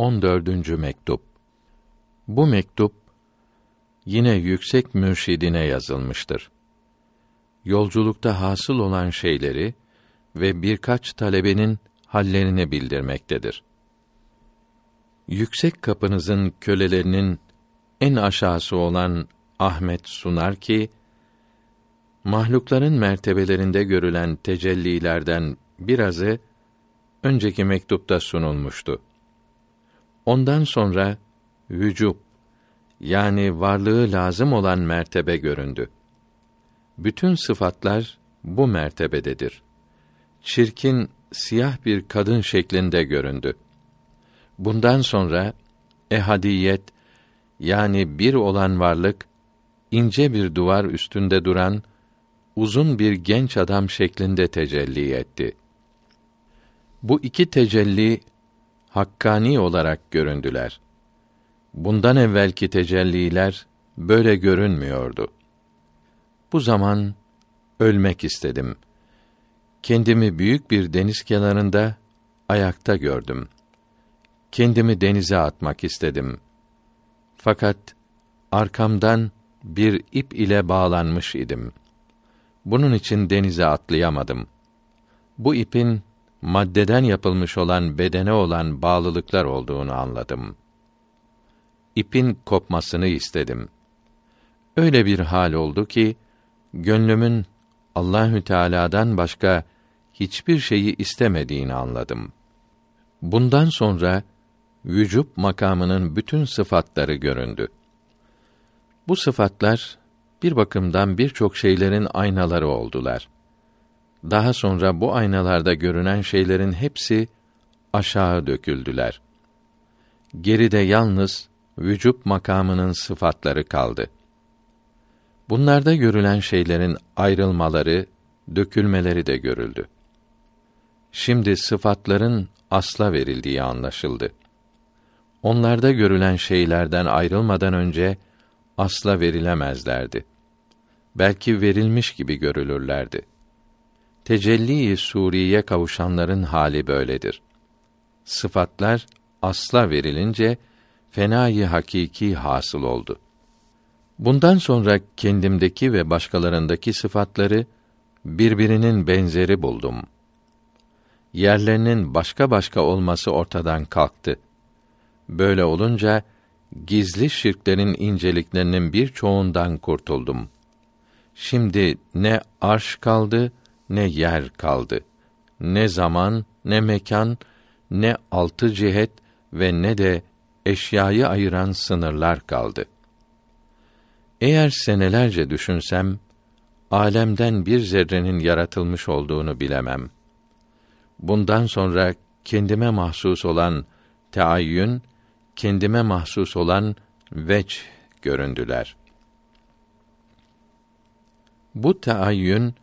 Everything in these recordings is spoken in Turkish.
14. mektup. Bu mektup yine yüksek mürşidine yazılmıştır. Yolculukta hasıl olan şeyleri ve birkaç talebenin hallerini bildirmektedir. Yüksek kapınızın kölelerinin en aşağısı olan Ahmet sunar ki mahlukların mertebelerinde görülen tecellilerden birazı önceki mektupta sunulmuştu. Ondan sonra vücub yani varlığı lazım olan mertebe göründü. Bütün sıfatlar bu mertebededir. Çirkin siyah bir kadın şeklinde göründü. Bundan sonra ehadiyet yani bir olan varlık ince bir duvar üstünde duran uzun bir genç adam şeklinde tecelli etti. Bu iki tecelli hakkani olarak göründüler. Bundan evvelki tecelliler böyle görünmüyordu. Bu zaman ölmek istedim. Kendimi büyük bir deniz kenarında ayakta gördüm. Kendimi denize atmak istedim. Fakat arkamdan bir ip ile bağlanmış idim. Bunun için denize atlayamadım. Bu ipin maddeden yapılmış olan bedene olan bağlılıklar olduğunu anladım. İpin kopmasını istedim. Öyle bir hal oldu ki gönlümün Allahü Teala'dan başka hiçbir şeyi istemediğini anladım. Bundan sonra vücub makamının bütün sıfatları göründü. Bu sıfatlar bir bakımdan birçok şeylerin aynaları oldular. Daha sonra bu aynalarda görünen şeylerin hepsi aşağı döküldüler. Geride yalnız vücub makamının sıfatları kaldı. Bunlarda görülen şeylerin ayrılmaları, dökülmeleri de görüldü. Şimdi sıfatların asla verildiği anlaşıldı. Onlarda görülen şeylerden ayrılmadan önce asla verilemezlerdi. Belki verilmiş gibi görülürlerdi. Tecelli-i suriye kavuşanların hali böyledir. Sıfatlar asla verilince fenayı hakiki hasıl oldu. Bundan sonra kendimdeki ve başkalarındaki sıfatları birbirinin benzeri buldum. Yerlerinin başka başka olması ortadan kalktı. Böyle olunca gizli şirklerin inceliklerinin birçoğundan kurtuldum. Şimdi ne arş kaldı, ne yer kaldı. Ne zaman, ne mekan, ne altı cihet ve ne de eşyayı ayıran sınırlar kaldı. Eğer senelerce düşünsem, alemden bir zerrenin yaratılmış olduğunu bilemem. Bundan sonra kendime mahsus olan teayyün, kendime mahsus olan veç göründüler. Bu teayyün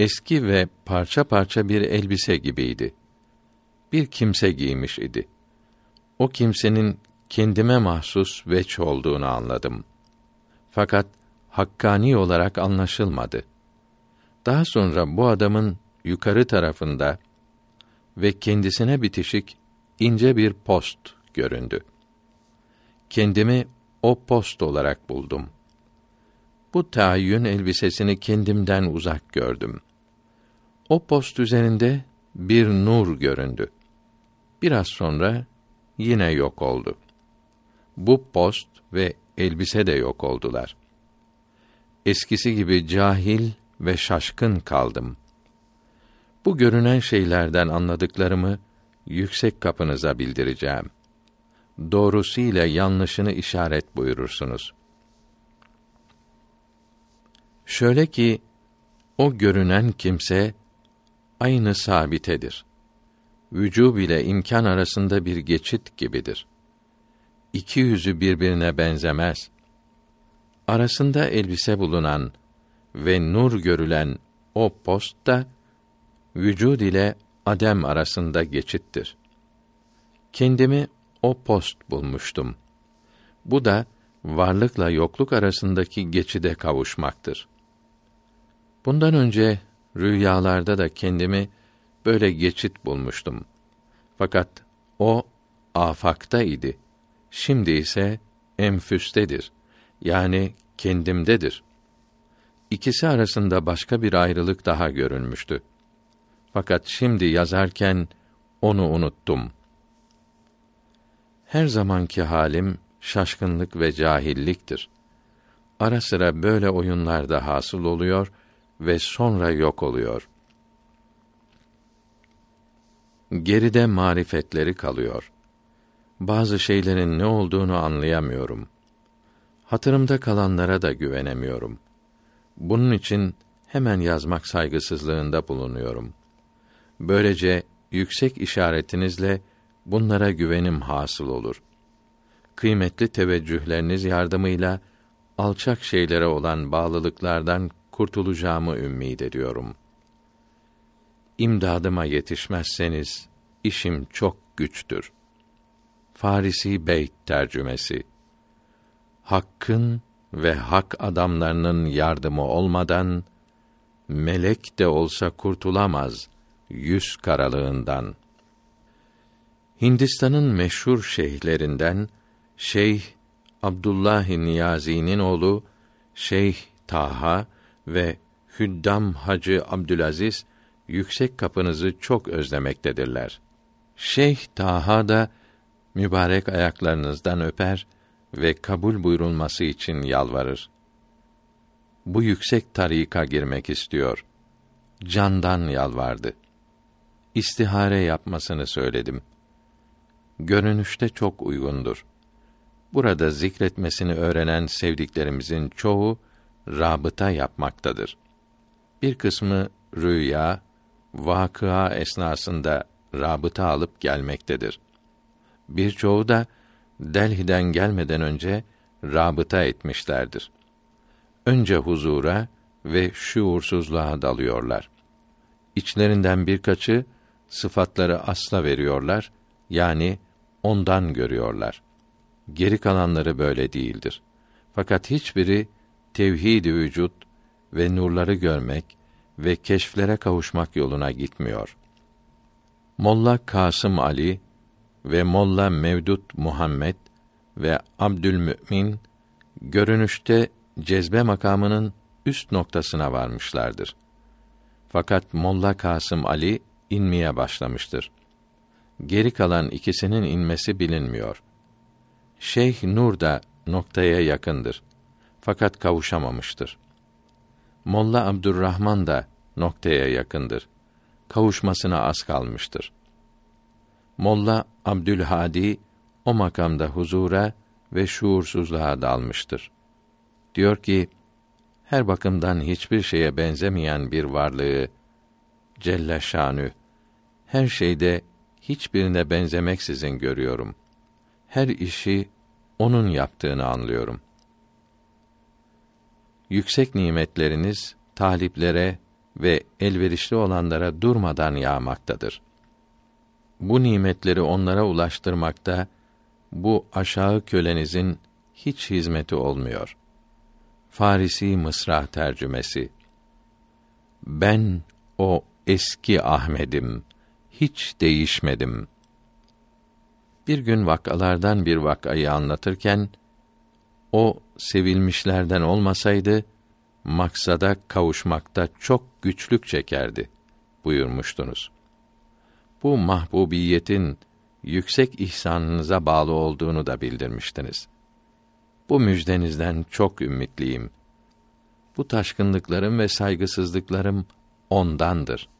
eski ve parça parça bir elbise gibiydi. Bir kimse giymiş idi. O kimsenin kendime mahsus veç olduğunu anladım. Fakat hakkani olarak anlaşılmadı. Daha sonra bu adamın yukarı tarafında ve kendisine bitişik ince bir post göründü. Kendimi o post olarak buldum. Bu tayyün elbisesini kendimden uzak gördüm. O post üzerinde bir nur göründü. Biraz sonra yine yok oldu. Bu post ve elbise de yok oldular. Eskisi gibi cahil ve şaşkın kaldım. Bu görünen şeylerden anladıklarımı yüksek kapınıza bildireceğim. Doğrusu ile yanlışını işaret buyurursunuz. Şöyle ki o görünen kimse aynı sabitedir. Vücub ile imkan arasında bir geçit gibidir. İki yüzü birbirine benzemez. Arasında elbise bulunan ve nur görülen o post da vücud ile adem arasında geçittir. Kendimi o post bulmuştum. Bu da varlıkla yokluk arasındaki geçide kavuşmaktır. Bundan önce rüyalarda da kendimi böyle geçit bulmuştum. Fakat o afakta idi. Şimdi ise enfüstedir. Yani kendimdedir. İkisi arasında başka bir ayrılık daha görünmüştü. Fakat şimdi yazarken onu unuttum. Her zamanki halim şaşkınlık ve cahilliktir. Ara sıra böyle oyunlarda hasıl oluyor ve sonra yok oluyor. Geride marifetleri kalıyor. Bazı şeylerin ne olduğunu anlayamıyorum. Hatırımda kalanlara da güvenemiyorum. Bunun için hemen yazmak saygısızlığında bulunuyorum. Böylece yüksek işaretinizle bunlara güvenim hasıl olur. Kıymetli teveccühleriniz yardımıyla alçak şeylere olan bağlılıklardan kurtulacağımı ümmid ediyorum. İmdadıma yetişmezseniz işim çok güçtür. Farisi Beyt tercümesi Hakkın ve hak adamlarının yardımı olmadan melek de olsa kurtulamaz yüz karalığından. Hindistan'ın meşhur şeyhlerinden Şeyh Abdullah Niyazi'nin oğlu Şeyh Taha ve Hüddam Hacı Abdülaziz yüksek kapınızı çok özlemektedirler. Şeyh Taha da mübarek ayaklarınızdan öper ve kabul buyurulması için yalvarır. Bu yüksek tarika girmek istiyor. Candan yalvardı. İstihare yapmasını söyledim. Görünüşte çok uygundur. Burada zikretmesini öğrenen sevdiklerimizin çoğu rabıta yapmaktadır. Bir kısmı rüya, vakıa esnasında rabıta alıp gelmektedir. Birçoğu da Delhi'den gelmeden önce rabıta etmişlerdir. Önce huzura ve şuursuzluğa dalıyorlar. İçlerinden birkaçı sıfatları asla veriyorlar, yani ondan görüyorlar. Geri kalanları böyle değildir. Fakat hiçbiri tevhid-i vücut ve nurları görmek ve keşflere kavuşmak yoluna gitmiyor. Molla Kasım Ali ve Molla Mevdut Muhammed ve Abdülmümin görünüşte cezbe makamının üst noktasına varmışlardır. Fakat Molla Kasım Ali inmeye başlamıştır. Geri kalan ikisinin inmesi bilinmiyor. Şeyh Nur da noktaya yakındır. Fakat kavuşamamıştır. Molla Abdurrahman da noktaya yakındır. Kavuşmasına az kalmıştır. Molla Abdülhadi o makamda huzura ve şuursuzluğa dalmıştır. Diyor ki, her bakımdan hiçbir şeye benzemeyen bir varlığı Celle Şanü her şeyde hiçbirine benzemeksizin görüyorum. Her işi onun yaptığını anlıyorum. Yüksek nimetleriniz taliplere ve elverişli olanlara durmadan yağmaktadır. Bu nimetleri onlara ulaştırmakta bu aşağı kölenizin hiç hizmeti olmuyor. Farisi Mısra tercümesi Ben o eski Ahmedim, hiç değişmedim. Bir gün vakalardan bir vakayı anlatırken, o sevilmişlerden olmasaydı, maksada kavuşmakta çok güçlük çekerdi buyurmuştunuz. Bu mahbubiyetin yüksek ihsanınıza bağlı olduğunu da bildirmiştiniz. Bu müjdenizden çok ümitliyim. Bu taşkınlıklarım ve saygısızlıklarım ondandır.''